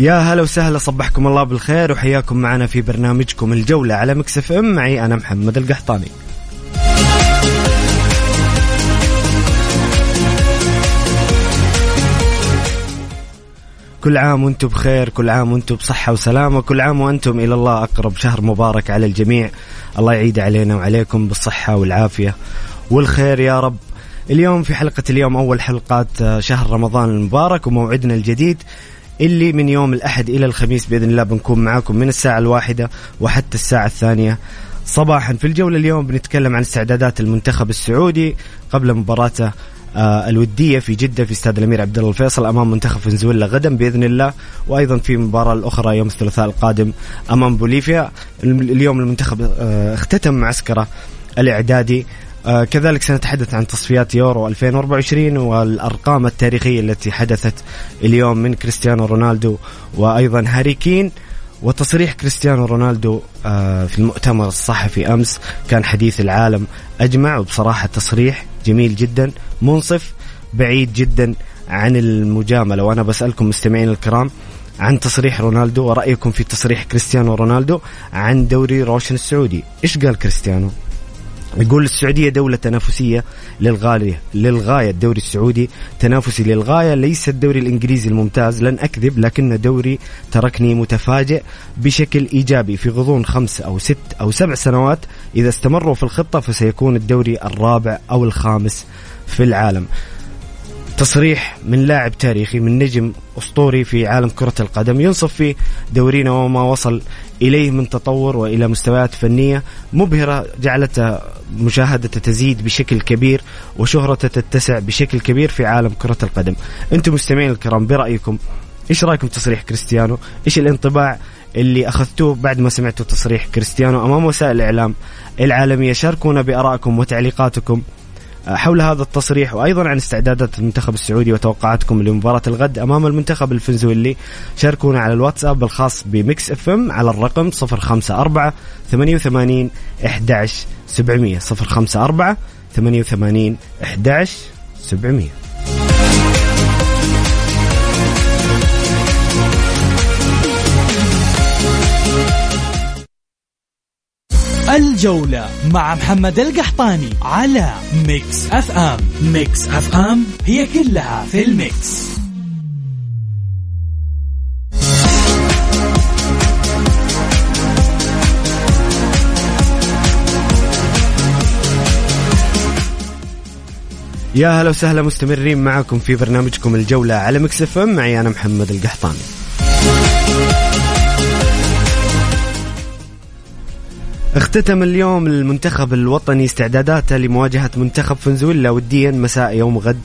يا هلا وسهلا صبحكم الله بالخير وحياكم معنا في برنامجكم الجولة على مكسف ام. معي أنا محمد القحطاني. كل عام وأنتم بخير كل عام وأنتم بصحة وسلامة كل عام وأنتم إلى الله أقرب شهر مبارك على الجميع. الله يعيد علينا وعليكم بالصحة والعافية والخير يا رب. اليوم في حلقة اليوم أول حلقات شهر رمضان المبارك وموعدنا الجديد. اللي من يوم الأحد إلى الخميس بإذن الله بنكون معاكم من الساعة الواحدة وحتى الساعة الثانية. صباحا في الجولة اليوم بنتكلم عن استعدادات المنتخب السعودي قبل مباراته آه الودية في جدة في استاد الأمير عبد الله الفيصل أمام منتخب فنزويلا غدا بإذن الله وأيضا في مباراة الأخرى يوم الثلاثاء القادم أمام بوليفيا. اليوم المنتخب آه اختتم معسكره الإعدادي آه كذلك سنتحدث عن تصفيات يورو 2024 والأرقام التاريخية التي حدثت اليوم من كريستيانو رونالدو وأيضا هاري كين وتصريح كريستيانو رونالدو آه في المؤتمر الصحفي أمس كان حديث العالم أجمع وبصراحة تصريح جميل جدا منصف بعيد جدا عن المجاملة. وأنا بسألكم مستمعين الكرام عن تصريح رونالدو ورأيكم في تصريح كريستيانو رونالدو عن دوري روشن السعودي. إيش قال كريستيانو؟ يقول السعودية دولة تنافسية للغاية للغاية. الدوري السعودي تنافسي للغاية. ليس الدوري الإنجليزي الممتاز. لن أكذب لكن دوري تركني متفاجئ بشكل إيجابي. في غضون خمس أو ست أو سبع سنوات إذا استمروا في الخطة فسيكون الدوري الرابع أو الخامس في العالم. تصريح من لاعب تاريخي من نجم أسطوري في عالم كرة القدم ينصف في دورينا وما وصل إليه من تطور وإلى مستويات فنية مبهرة جعلت مشاهدته تزيد بشكل كبير وشهرته تتسع بشكل كبير في عالم كرة القدم. أنتم مستمعين الكرام برأيكم إيش رأيكم تصريح كريستيانو؟ إيش الانطباع اللي أخذتوه بعد ما سمعتوا تصريح كريستيانو أمام وسائل الإعلام العالمية؟ شاركونا بأرائكم وتعليقاتكم حول هذا التصريح وأيضا عن استعدادات المنتخب السعودي وتوقعاتكم لمباراة الغد أمام المنتخب الفنزويلي. شاركونا على الواتساب الخاص ب Mix FM على الرقم 054 88 11 700 054 88 11 700 الجولة مع محمد القحطاني على Mix FM Mix FM هي كلها في ال mix. يا هلا وسهلا مستمرين معكم في برنامجكم الجولة على Mix FM معي أنا محمد القحطاني. اختتم اليوم المنتخب الوطني استعداداته لمواجهة منتخب فنزويلا وديا مساء يوم غد.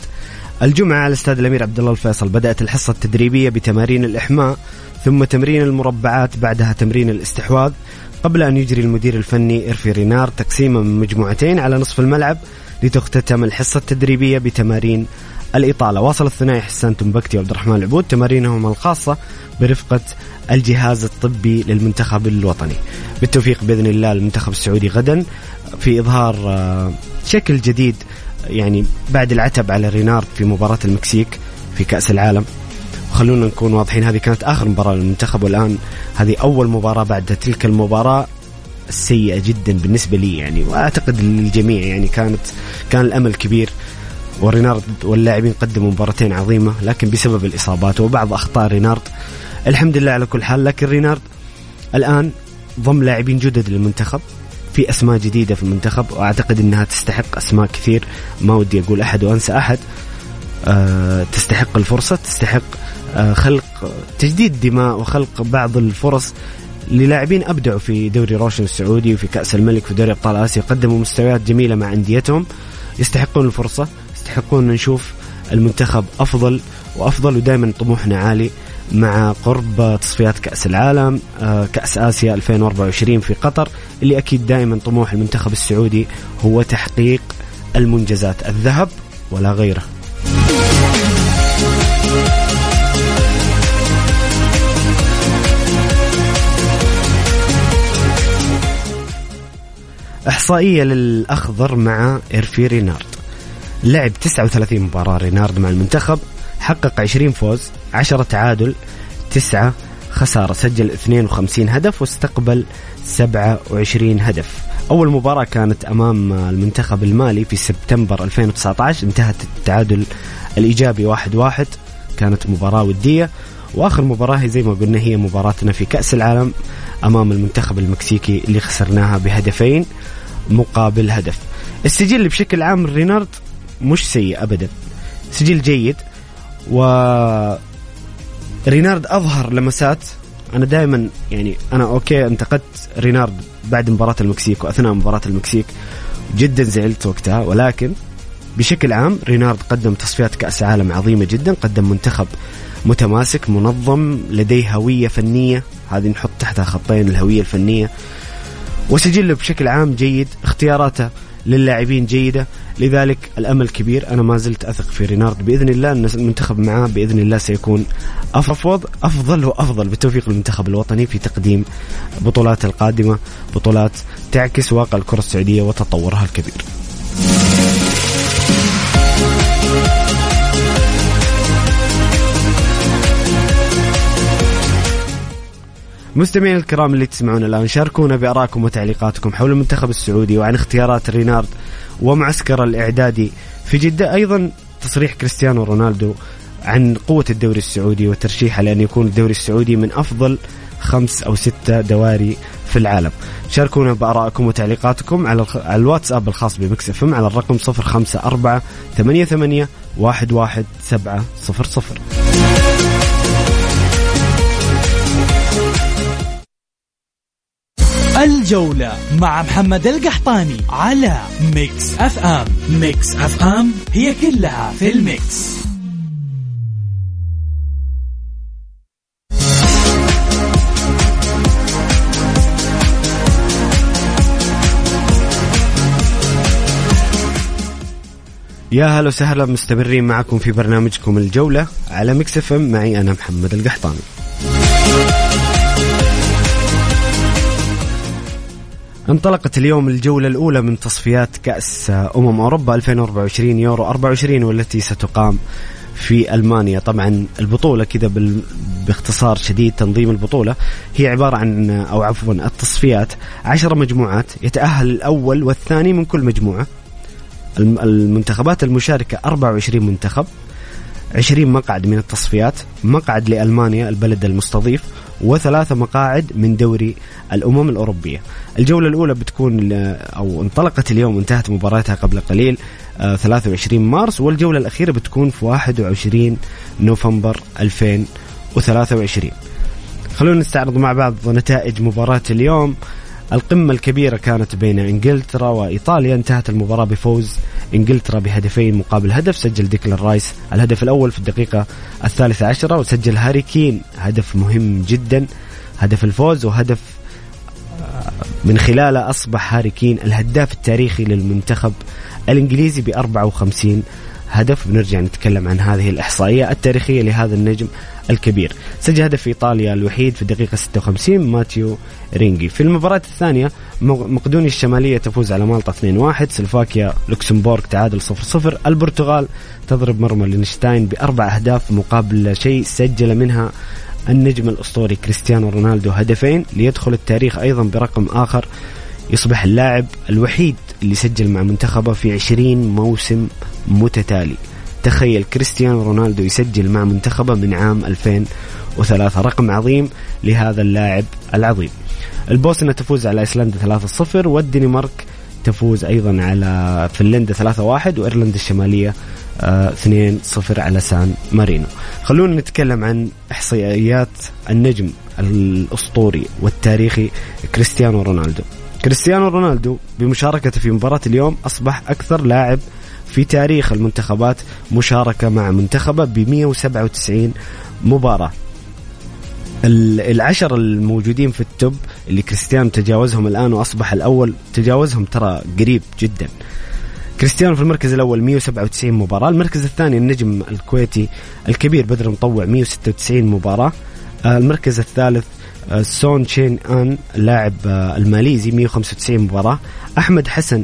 الجمعة على استاد الأمير عبد الله الفيصل. بدأت الحصة التدريبية بتمارين الإحماء ثم تمرين المربعات بعدها تمرين الاستحواذ. قبل أن يجري المدير الفني هيرفي رينار تقسيمة من مجموعتين على نصف الملعب لتختتم الحصة التدريبية بتمارين الإطالة. واصل الثنائي حسان تنبكتي وعبد الرحمن العبود تمارينهم الخاصة برفقة الجهاز الطبي للمنتخب الوطني. بالتوفيق بإذن الله للمنتخب السعودي غدا في إظهار آه، شكل جديد يعني بعد العتب على رينارد في مباراة المكسيك في كأس العالم. خلونا نكون واضحين هذه كانت آخر مباراة للمنتخب والآن هذه أول مباراة بعد تلك المباراة السيئة جدا بالنسبة لي يعني وأعتقد للجميع يعني كانت كان الأمل كبير. ورينارد واللاعبين قدموا مباراتين عظيمة لكن بسبب الإصابات وبعض أخطاء رينارد الحمد لله على كل حال. لكن رينارد الآن ضم لاعبين جدد للمنتخب في أسماء جديدة في المنتخب وأعتقد إنها تستحق أسماء كثير. ما ودي أقول أحد وأنسى أحد. أه تستحق الفرصة تستحق أه خلق تجديد دماء وخلق بعض الفرص للاعبين. أبدعوا في دوري روشن السعودي وفي كأس الملك في دوري أبطال آسيا. قدموا مستويات جميلة مع أنديتهم. يستحقون الفرصة يستحقون نشوف المنتخب أفضل وأفضل ودائما طموحنا عالي. مع قرب تصفيات كأس العالم آه، كأس آسيا 2024 في قطر اللي أكيد دائما طموح المنتخب السعودي هو تحقيق المنجزات. الذهب ولا غيره. إحصائية للأخضر مع إرفي رينارد. لعب 39 مباراة رينارد مع المنتخب حقق 20 فوز. 10 تعادل 9 خسارة. سجل 52 هدف واستقبل 27 هدف. أول مباراة كانت أمام المنتخب المالي في سبتمبر 2019 انتهت التعادل الإيجابي 1 واحد. كانت مباراة ودية. وآخر مباراة هي زي ما قلنا هي مباراتنا في كأس العالم أمام المنتخب المكسيكي اللي خسرناها بهدفين مقابل هدف. السجل بشكل عام رينارد مش سيء ابدا. سجل جيد. و رينارد أظهر لمسات أنا دائما يعني أنا okay انتقدت رينارد بعد مباراة المكسيك وأثناء مباراة المكسيك. جدا زعلت وقتها ولكن بشكل عام رينارد قدم تصفيات كأس عالم عظيمة جدا قدم منتخب متماسك منظم لديه هوية فنية. هذه نحط تحتها خطين الهوية الفنية. وسجله بشكل عام جيد اختياراته للاعبين جيدة. لذلك الأمل كبير. أنا ما زلت أثق في رينارد. بإذن الله ان المنتخب معاه بإذن الله سيكون أفضل أفضل وأفضل بالتوفيق المنتخب الوطني في تقديم بطولات القادمة بطولات تعكس واقع الكرة السعودية وتطورها الكبير. مستمعين الكرام اللي تسمعون الآن شاركونا بارائكم وتعليقاتكم حول المنتخب السعودي وعن اختيارات رينارد. ومعسكر الإعدادي في جدة. أيضا تصريح كريستيانو رونالدو عن قوة الدوري السعودي وترشيحه لأن يكون الدوري السعودي من أفضل خمس أو ستة دواري في العالم. شاركونا بآرائكم وتعليقاتكم على الواتساب الخاص ب Mix FM على الرقم 054 88 11700 الجولة مع محمد القحطاني على Mix FM. Mix FM هي كلها في ال mix. يا هلا وسهلا مستمرين معكم في برنامجكم الجولة على FM. معي أنا محمد القحطاني. انطلقت اليوم الجولة الأولى من تصفيات كأس أمم أوروبا 2024 يورو 24 والتي ستقام في ألمانيا. طبعا البطولة كذا باختصار شديد تنظيم البطولة. هي عبارة عن أو عفوا التصفيات. عشر مجموعات. يتأهل الأول والثاني من كل مجموعة. المنتخبات المشاركة 24 منتخب. 20 مقعد من التصفيات مقعد لألمانيا البلد المستضيف وثلاثة مقاعد من دوري الأمم الأوروبية. الجولة الأولى بتكون أو انطلقت اليوم انتهت مباراتها قبل قليل 23 آه، مارس. والجولة الأخيرة بتكون في 21 نوفمبر 2023 خلونا نستعرض مع بعض نتائج مباراة اليوم. القمة الكبيرة كانت بين إنجلترا وإيطاليا. انتهت المباراة بفوز إنجلترا بهدفين مقابل هدف سجل ديكلان رايس الهدف الأول في الدقيقة الثالثة عشرة وسجل هاري كين هدف مهم جدا هدف الفوز وهدف آه، من خلاله أصبح هاري كين الهداف التاريخي للمنتخب الإنجليزي ب 54 هدف. بنرجع نتكلم عن هذه الإحصائية التاريخية لهذا النجم. الكبير. سجل هدف إيطاليا الوحيد في الدقيقة 56 ماتيو ريتيجي. في المباراة الثانية مقدونيا الشمالية تفوز على مالطا 2-1 سلوفاكيا لوكسمبورغ تعادل 0-0 البرتغال تضرب مرمى ليختنشتاين بأربع أهداف مقابل لا شيء سجل منها النجم الأسطوري كريستيانو رونالدو هدفين ليدخل التاريخ أيضا برقم آخر يصبح اللاعب الوحيد اللي سجل مع منتخبه في 20 موسم متتالي. تخيل كريستيانو رونالدو يسجل مع منتخبه من عام 2003 رقم عظيم لهذا اللاعب العظيم. البوسنة تفوز على إيسلندا 3-0 والدنمارك تفوز أيضا على فنلندا 3-1 وإيرلندا الشمالية 2-0 آه، على سان مارينو. خلونا نتكلم عن إحصائيات النجم الأسطوري والتاريخي كريستيانو رونالدو. كريستيانو رونالدو بمشاركته في مباراة اليوم أصبح أكثر لاعب في تاريخ المنتخبات مشاركة مع منتخبة ب 197 مباراة. العشر الموجودين في التوب اللي كريستيانو تجاوزهم الآن وأصبح الأول تجاوزهم ترى قريب جدا. كريستيانو في المركز الأول 197 مباراة المركز الثاني النجم الكويتي الكبير بدر مطوع 196 مباراة آه، المركز الثالث آه، سون تشين آن اللاعب آه، الماليزي 195 مباراة أحمد حسن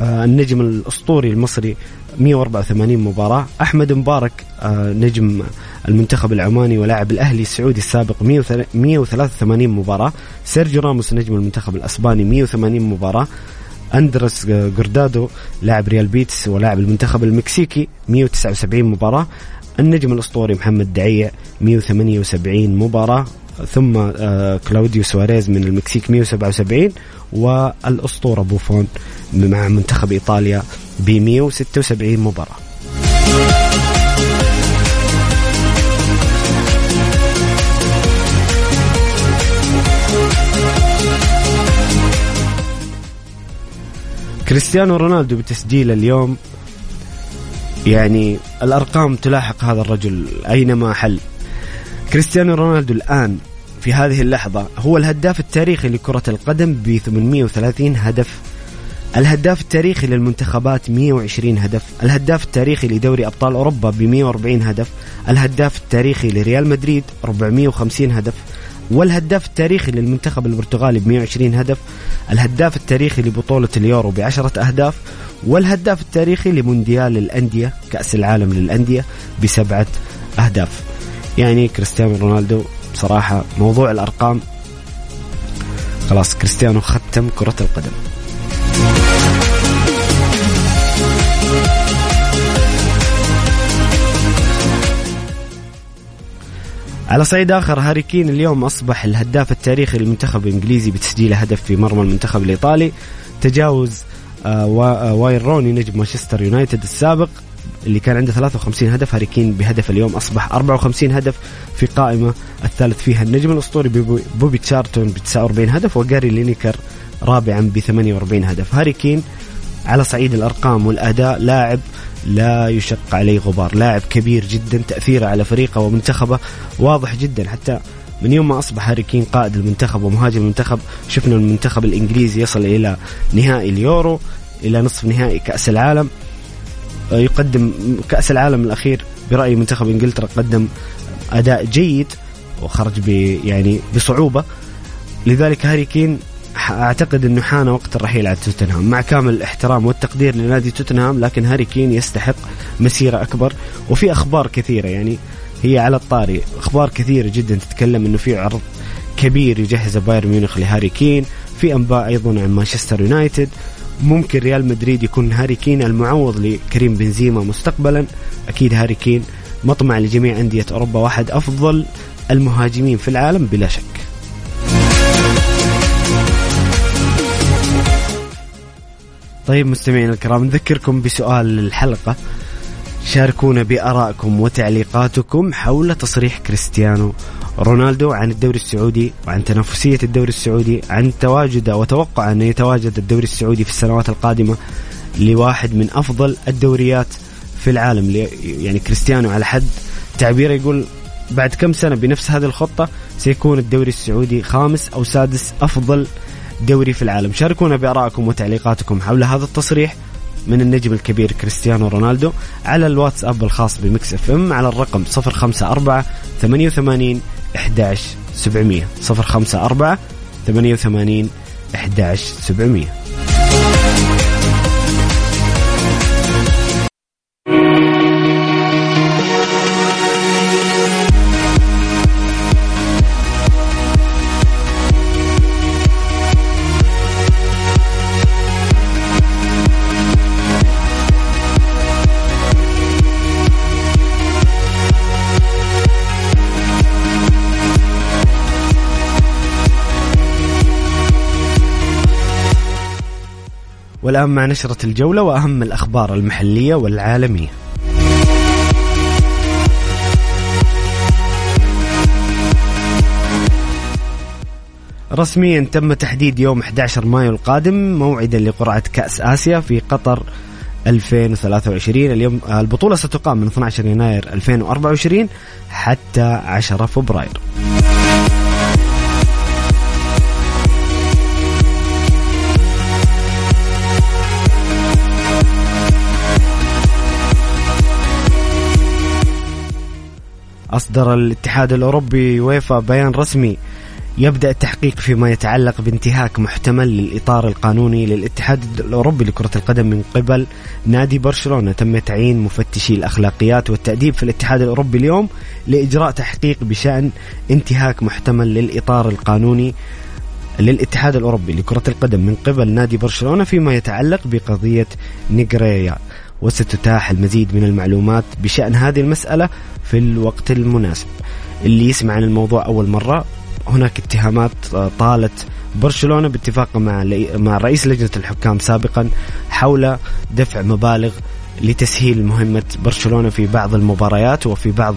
النجم الأسطوري المصري 184 مباراة. أحمد مبارك نجم المنتخب العماني ولاعب الأهلي السعودي السابق 183 مباراة. سيرجيو راموس نجم المنتخب الأسباني 180 مباراة. أندريس جواردادو لاعب ريال بيتس ولاعب المنتخب المكسيكي 179 مباراة. النجم الأسطوري محمد الدعيع 178 مباراة. ثم آه، كلاوديو سواريز من المكسيك 177 والأسطورة بوفون مع منتخب إيطاليا ب 176 مباراة. كريستيانو رونالدو بتسجيل اليوم يعني الأرقام تلاحق هذا الرجل أينما حل. كريستيانو رونالدو الآن في هذه اللحظة هو الهداف التاريخي لكرة القدم ب 830 هدف. الهداف التاريخي للمنتخبات 120 هدف. الهداف التاريخي لدوري أبطال أوروبا ب 140 هدف. الهداف التاريخي لريال مدريد 450 هدف. والهداف التاريخي للمنتخب البرتغالي ب 120 هدف. الهداف التاريخي لبطولة اليورو بعشرة أهداف. والهداف التاريخي لمونديال الأندية كأس العالم للأندية بسبعة أهداف. يعني كريستيانو رونالدو بصراحة موضوع الأرقام. خلاص كريستيانو ختم كرة القدم. على صعيد آخر هاري كين اليوم أصبح الهداف التاريخي للمنتخب الإنجليزي بتسجيل هدف في مرمى المنتخب الإيطالي. تجاوز آه، آه، واين روني نجم مانشستر يونايتد السابق. اللي كان عنده 53 هدف هاري كين بهدف اليوم أصبح 54 هدف في قائمة الثالث فيها. النجم الأسطوري بوبي تشارلتون ب 49 هدف وجاري لينيكر رابعا ب 48 هدف. هاري كين على صعيد الأرقام والأداء لاعب لا يشق عليه غبار لاعب كبير جدا تأثيره على فريقه ومنتخبه واضح جدا. حتى من يوم ما أصبح هاري كين قائد المنتخب ومهاجم المنتخب شفنا المنتخب الإنجليزي يصل إلى نهائي اليورو إلى نصف نهائي كأس العالم. يقدم كأس العالم الأخير برأيي منتخب إنجلترا قدم أداء جيد وخرج ب يعني بصعوبة. لذلك هاري كين أعتقد إنه حان وقت الرحيل عن توتنهام. مع كامل الاحترام والتقدير لنادي توتنهام لكن هاري كين يستحق مسيرة أكبر. وفي أخبار كثيرة يعني هي على الطاري. أخبار كثيرة جدا تتكلم إنه في عرض كبير يجهزه بايرن ميونخ لهاري كين. في أنباء أيضا عن مانشستر يونايتد. ممكن ريال مدريد يكون هاري كين المعوض لكريم بنزيما مستقبلا. أكيد هاري كين مطمع لجميع أندية أوروبا واحد أفضل المهاجمين في العالم بلا شك. طيب مستمعينا الكرام نذكركم بسؤال الحلقة. شاركونا بآرائكم وتعليقاتكم حول تصريح كريستيانو رونالدو عن الدوري السعودي وعن تنافسية الدوري السعودي عن تواجد وتوقع أن يتواجد الدوري السعودي في السنوات القادمة لواحد من أفضل الدوريات في العالم. يعني كريستيانو على حد تعبيره يقول بعد كم سنة بنفس هذه الخطة سيكون الدوري السعودي خامس أو سادس أفضل دوري في العالم. شاركونا بآرائكم وتعليقاتكم حول هذا التصريح من النجم الكبير كريستيانو رونالدو على الواتساب الخاص بمكس اف ام على الرقم 054 88 11 700 054 88 11 700 والآن مع نشرة الجولة وأهم الأخبار المحلية والعالمية. رسميا تم تحديد يوم 11 مايو القادم موعدا لقرعة كأس آسيا في قطر 2023 اليوم البطولة ستقام من 12 يناير 2024 حتى 10 فبراير. أصدر الاتحاد الأوروبي ويفا بيان رسمي يبدأ التحقيق فيما يتعلق بانتهاك محتمل للإطار القانوني للاتحاد الأوروبي لكرة القدم من قبل نادي برشلونة. تم تعيين مفتشي الأخلاقيات والتأديب في الاتحاد الأوروبي اليوم لإجراء تحقيق بشأن انتهاك محتمل للإطار القانوني للاتحاد الأوروبي لكرة القدم من قبل نادي برشلونة فيما يتعلق بقضية نيغريا وستتاح المزيد من المعلومات بشأن هذه المسألة في الوقت المناسب. اللي يسمع عن الموضوع أول مرة هناك اتهامات طالت برشلونة باتفاق مع مع رئيس لجنة الحكام سابقا حول دفع مبالغ لتسهيل مهمة برشلونة في بعض المباريات وفي بعض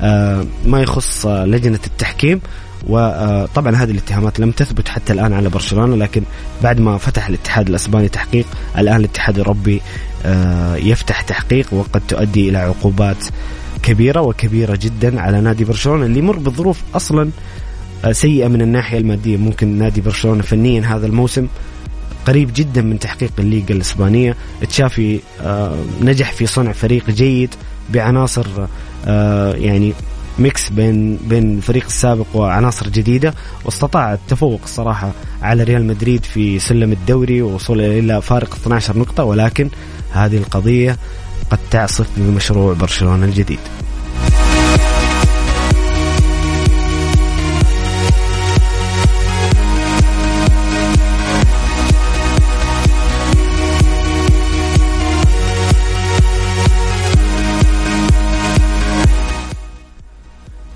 آه، ما يخص لجنة التحكيم. وطبعا هذه الاتهامات لم تثبت حتى الآن على برشلونة لكن بعد ما فتح الاتحاد الأسباني تحقيق الآن الاتحاد الأوروبي آه، يفتح تحقيق وقد تؤدي إلى عقوبات كبيرة وكبيرة جدا على نادي برشلونة اللي يمر بظروف أصلا آه، سيئة من الناحية المادية. ممكن نادي برشلونة فنيا هذا الموسم قريب جدا من تحقيق الليغا الإسبانية. تشافي آه، نجح في صنع فريق جيد بعناصر آه، يعني ميكس بين بين الفريق السابق وعناصر جديدة. واستطاع التفوق الصراحة على ريال مدريد في سلم الدوري ووصول إلى فارق 12 نقطة. ولكن هذه القضية قد تعصف بمشروع برشلونة الجديد.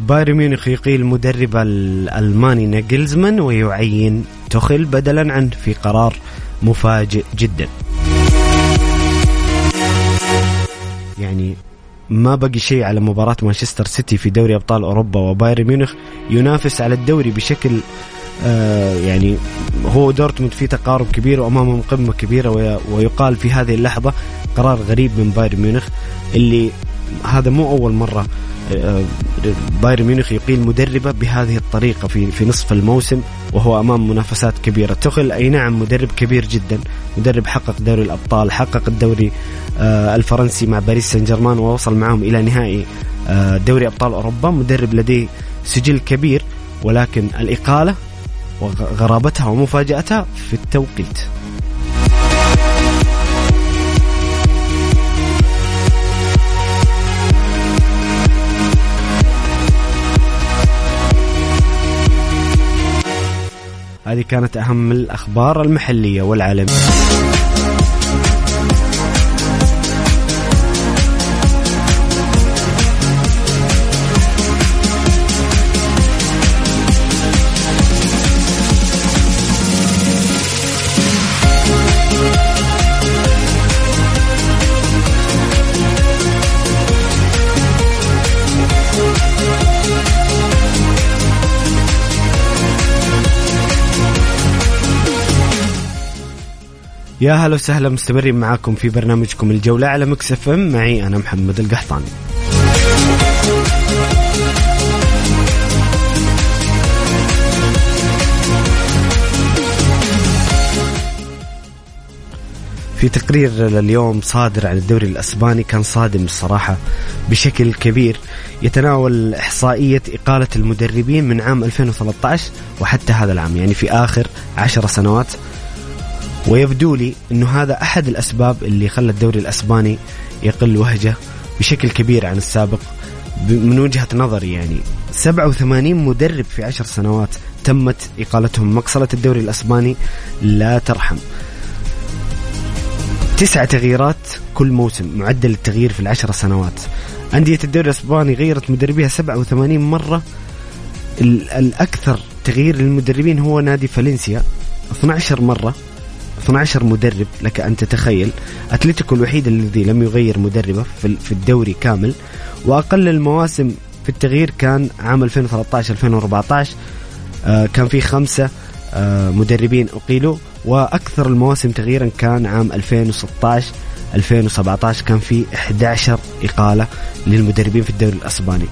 بايرن ميونخ يقيل مدرب الألماني ناجلزمان ويعين توخيل بدلا عنه في قرار مفاجئ جدا. يعني ما بقي شيء على مباراة مانشستر سيتي في دوري أبطال أوروبا وبايرن ميونخ ينافس على الدوري بشكل آه يعني هو دورتموند في تقارب كبير وأمامهم قمة كبيرة ويقال في هذه اللحظة قرار غريب من بايرن ميونخ اللي هذا مو أول مرة بايرن ميونخ يقيل مدربة بهذه الطريقة في في نصف الموسم وهو أمام منافسات كبيرة. تخل أي نعم مدرب كبير جدا. مدرب حقق دوري الأبطال حقق الدوري آه، الفرنسي مع باريس سان جيرمان ووصل معهم إلى نهائي آه، دوري أبطال أوروبا. مدرب لديه سجل كبير ولكن الإقالة وغرابتها ومفاجأتها في التوقيت. هذه كانت أهم الأخبار المحلية والعالمية. يا هلا وسهلا مستمرين معاكم في برنامجكم الجولة على مكسف ام. معي أنا محمد القحطاني. في تقرير اليوم صادر عن الدوري الأسباني كان صادم الصراحة بشكل كبير. يتناول إحصائية إقالة المدربين من عام 2013 وحتى هذا العام يعني في آخر عشر سنوات. ويبدو لي إنه هذا أحد الأسباب اللي خلى الدوري الأسباني يقل وهجة بشكل كبير عن السابق من وجهة نظري يعني. 87 مدرب في عشر سنوات تمت إقالتهم مقصله الدوري الأسباني لا ترحم. تسعة تغييرات كل موسم معدل التغيير في العشر سنوات. أندية الدوري الأسباني غيرت مدربيها 87 مرة. الأكثر تغيير للمدربين هو نادي فالنسيا 12 مرة. 12 مدرب لك أن تتخيل. أتلتيكو الوحيد الذي لم يغير مدربه في الدوري كامل. وأقل المواسم في التغيير كان عام 2013 2014 آه، كان في خمسة آه، مدربين أقيلوا. وأكثر المواسم تغييرا كان عام 2016 2017 كان في 11 إقالة للمدربين في الدوري الأسباني.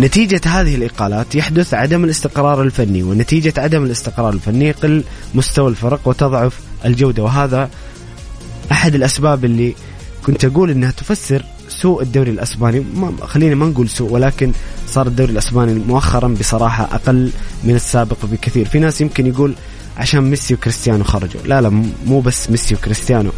نتيجة هذه الإقالات يحدث عدم الاستقرار الفني ونتيجة عدم الاستقرار الفني يقل مستوى الفرق وتضعف الجودة وهذا أحد الأسباب اللي كنت أقول أنها تفسر سوء الدوري الأسباني. ما خلينا ما نقول سوء ولكن صار الدوري الأسباني مؤخرا بصراحة أقل من السابق بكثير. في ناس يمكن يقول عشان ميسي وكريستيانو خرجوا. لا لا مو بس ميسي وكريستيانو.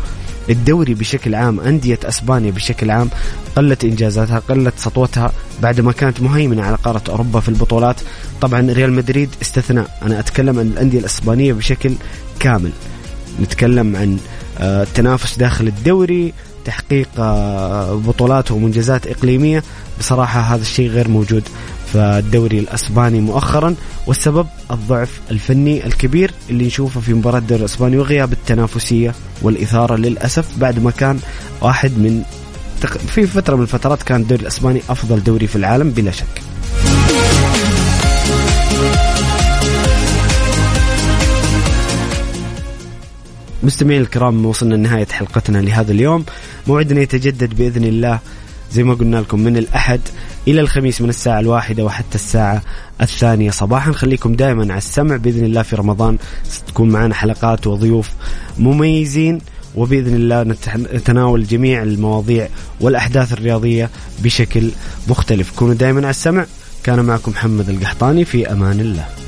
الدوري بشكل عام أندية أسبانيا بشكل عام قلت إنجازاتها قلت سطوتها بعد ما كانت مهيمنة على قارة أوروبا في البطولات. طبعا ريال مدريد استثناء. أنا أتكلم عن الأندية الأسبانية بشكل كامل. نتكلم عن التنافس آه، داخل الدوري تحقيق آه، بطولات ومنجزات إقليمية. بصراحة هذا الشيء غير موجود الدوري الأسباني مؤخرا والسبب الضعف الفني الكبير اللي نشوفه في مباراة الدوري الأسباني وغياب التنافسية والإثارة للأسف بعد ما كان واحد من في فترة من الفترات كان الدوري الأسباني أفضل دوري في العالم بلا شك. مستمعين الكرام وصلنا لنهاية حلقتنا لهذا اليوم. موعدنا يتجدد بإذن الله زي ما قلنا لكم من الأحد إلى الخميس من الساعة الواحدة وحتى الساعة الثانية. صباحا خليكم دائما على السمع. بإذن الله في رمضان ستكون معنا حلقات وضيوف مميزين. وبإذن الله نتناول جميع المواضيع والأحداث الرياضية بشكل مختلف. كونوا دائما على السمع. كان معكم محمد القحطاني. في أمان الله.